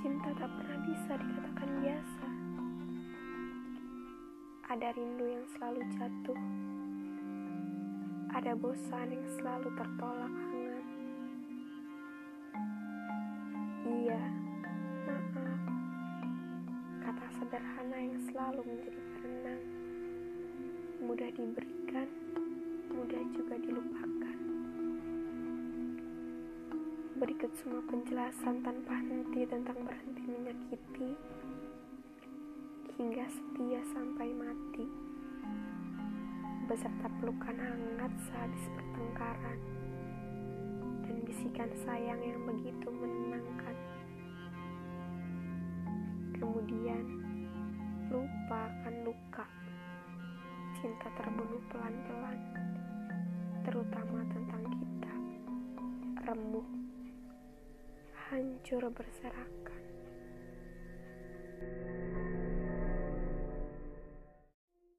cinta tak pernah bisa dikatakan biasa. Ada rindu yang selalu jatuh. Ada bosan yang selalu tertolak hangat. Iya, maaf. Kata sederhana yang selalu menjadi perenang. Mudah diberikan, mudah juga dilupakan. Berikut semua penjelasan tanpa henti tentang berhenti menyakiti hingga setia sampai mati. Beserta pelukan hangat sehabis pertengkaran dan bisikan sayang yang begitu menenangkan. Kemudian lupa akan luka. Cinta terbunuh pelan-pelan terutama tentang kita. Remuk hancur berserakan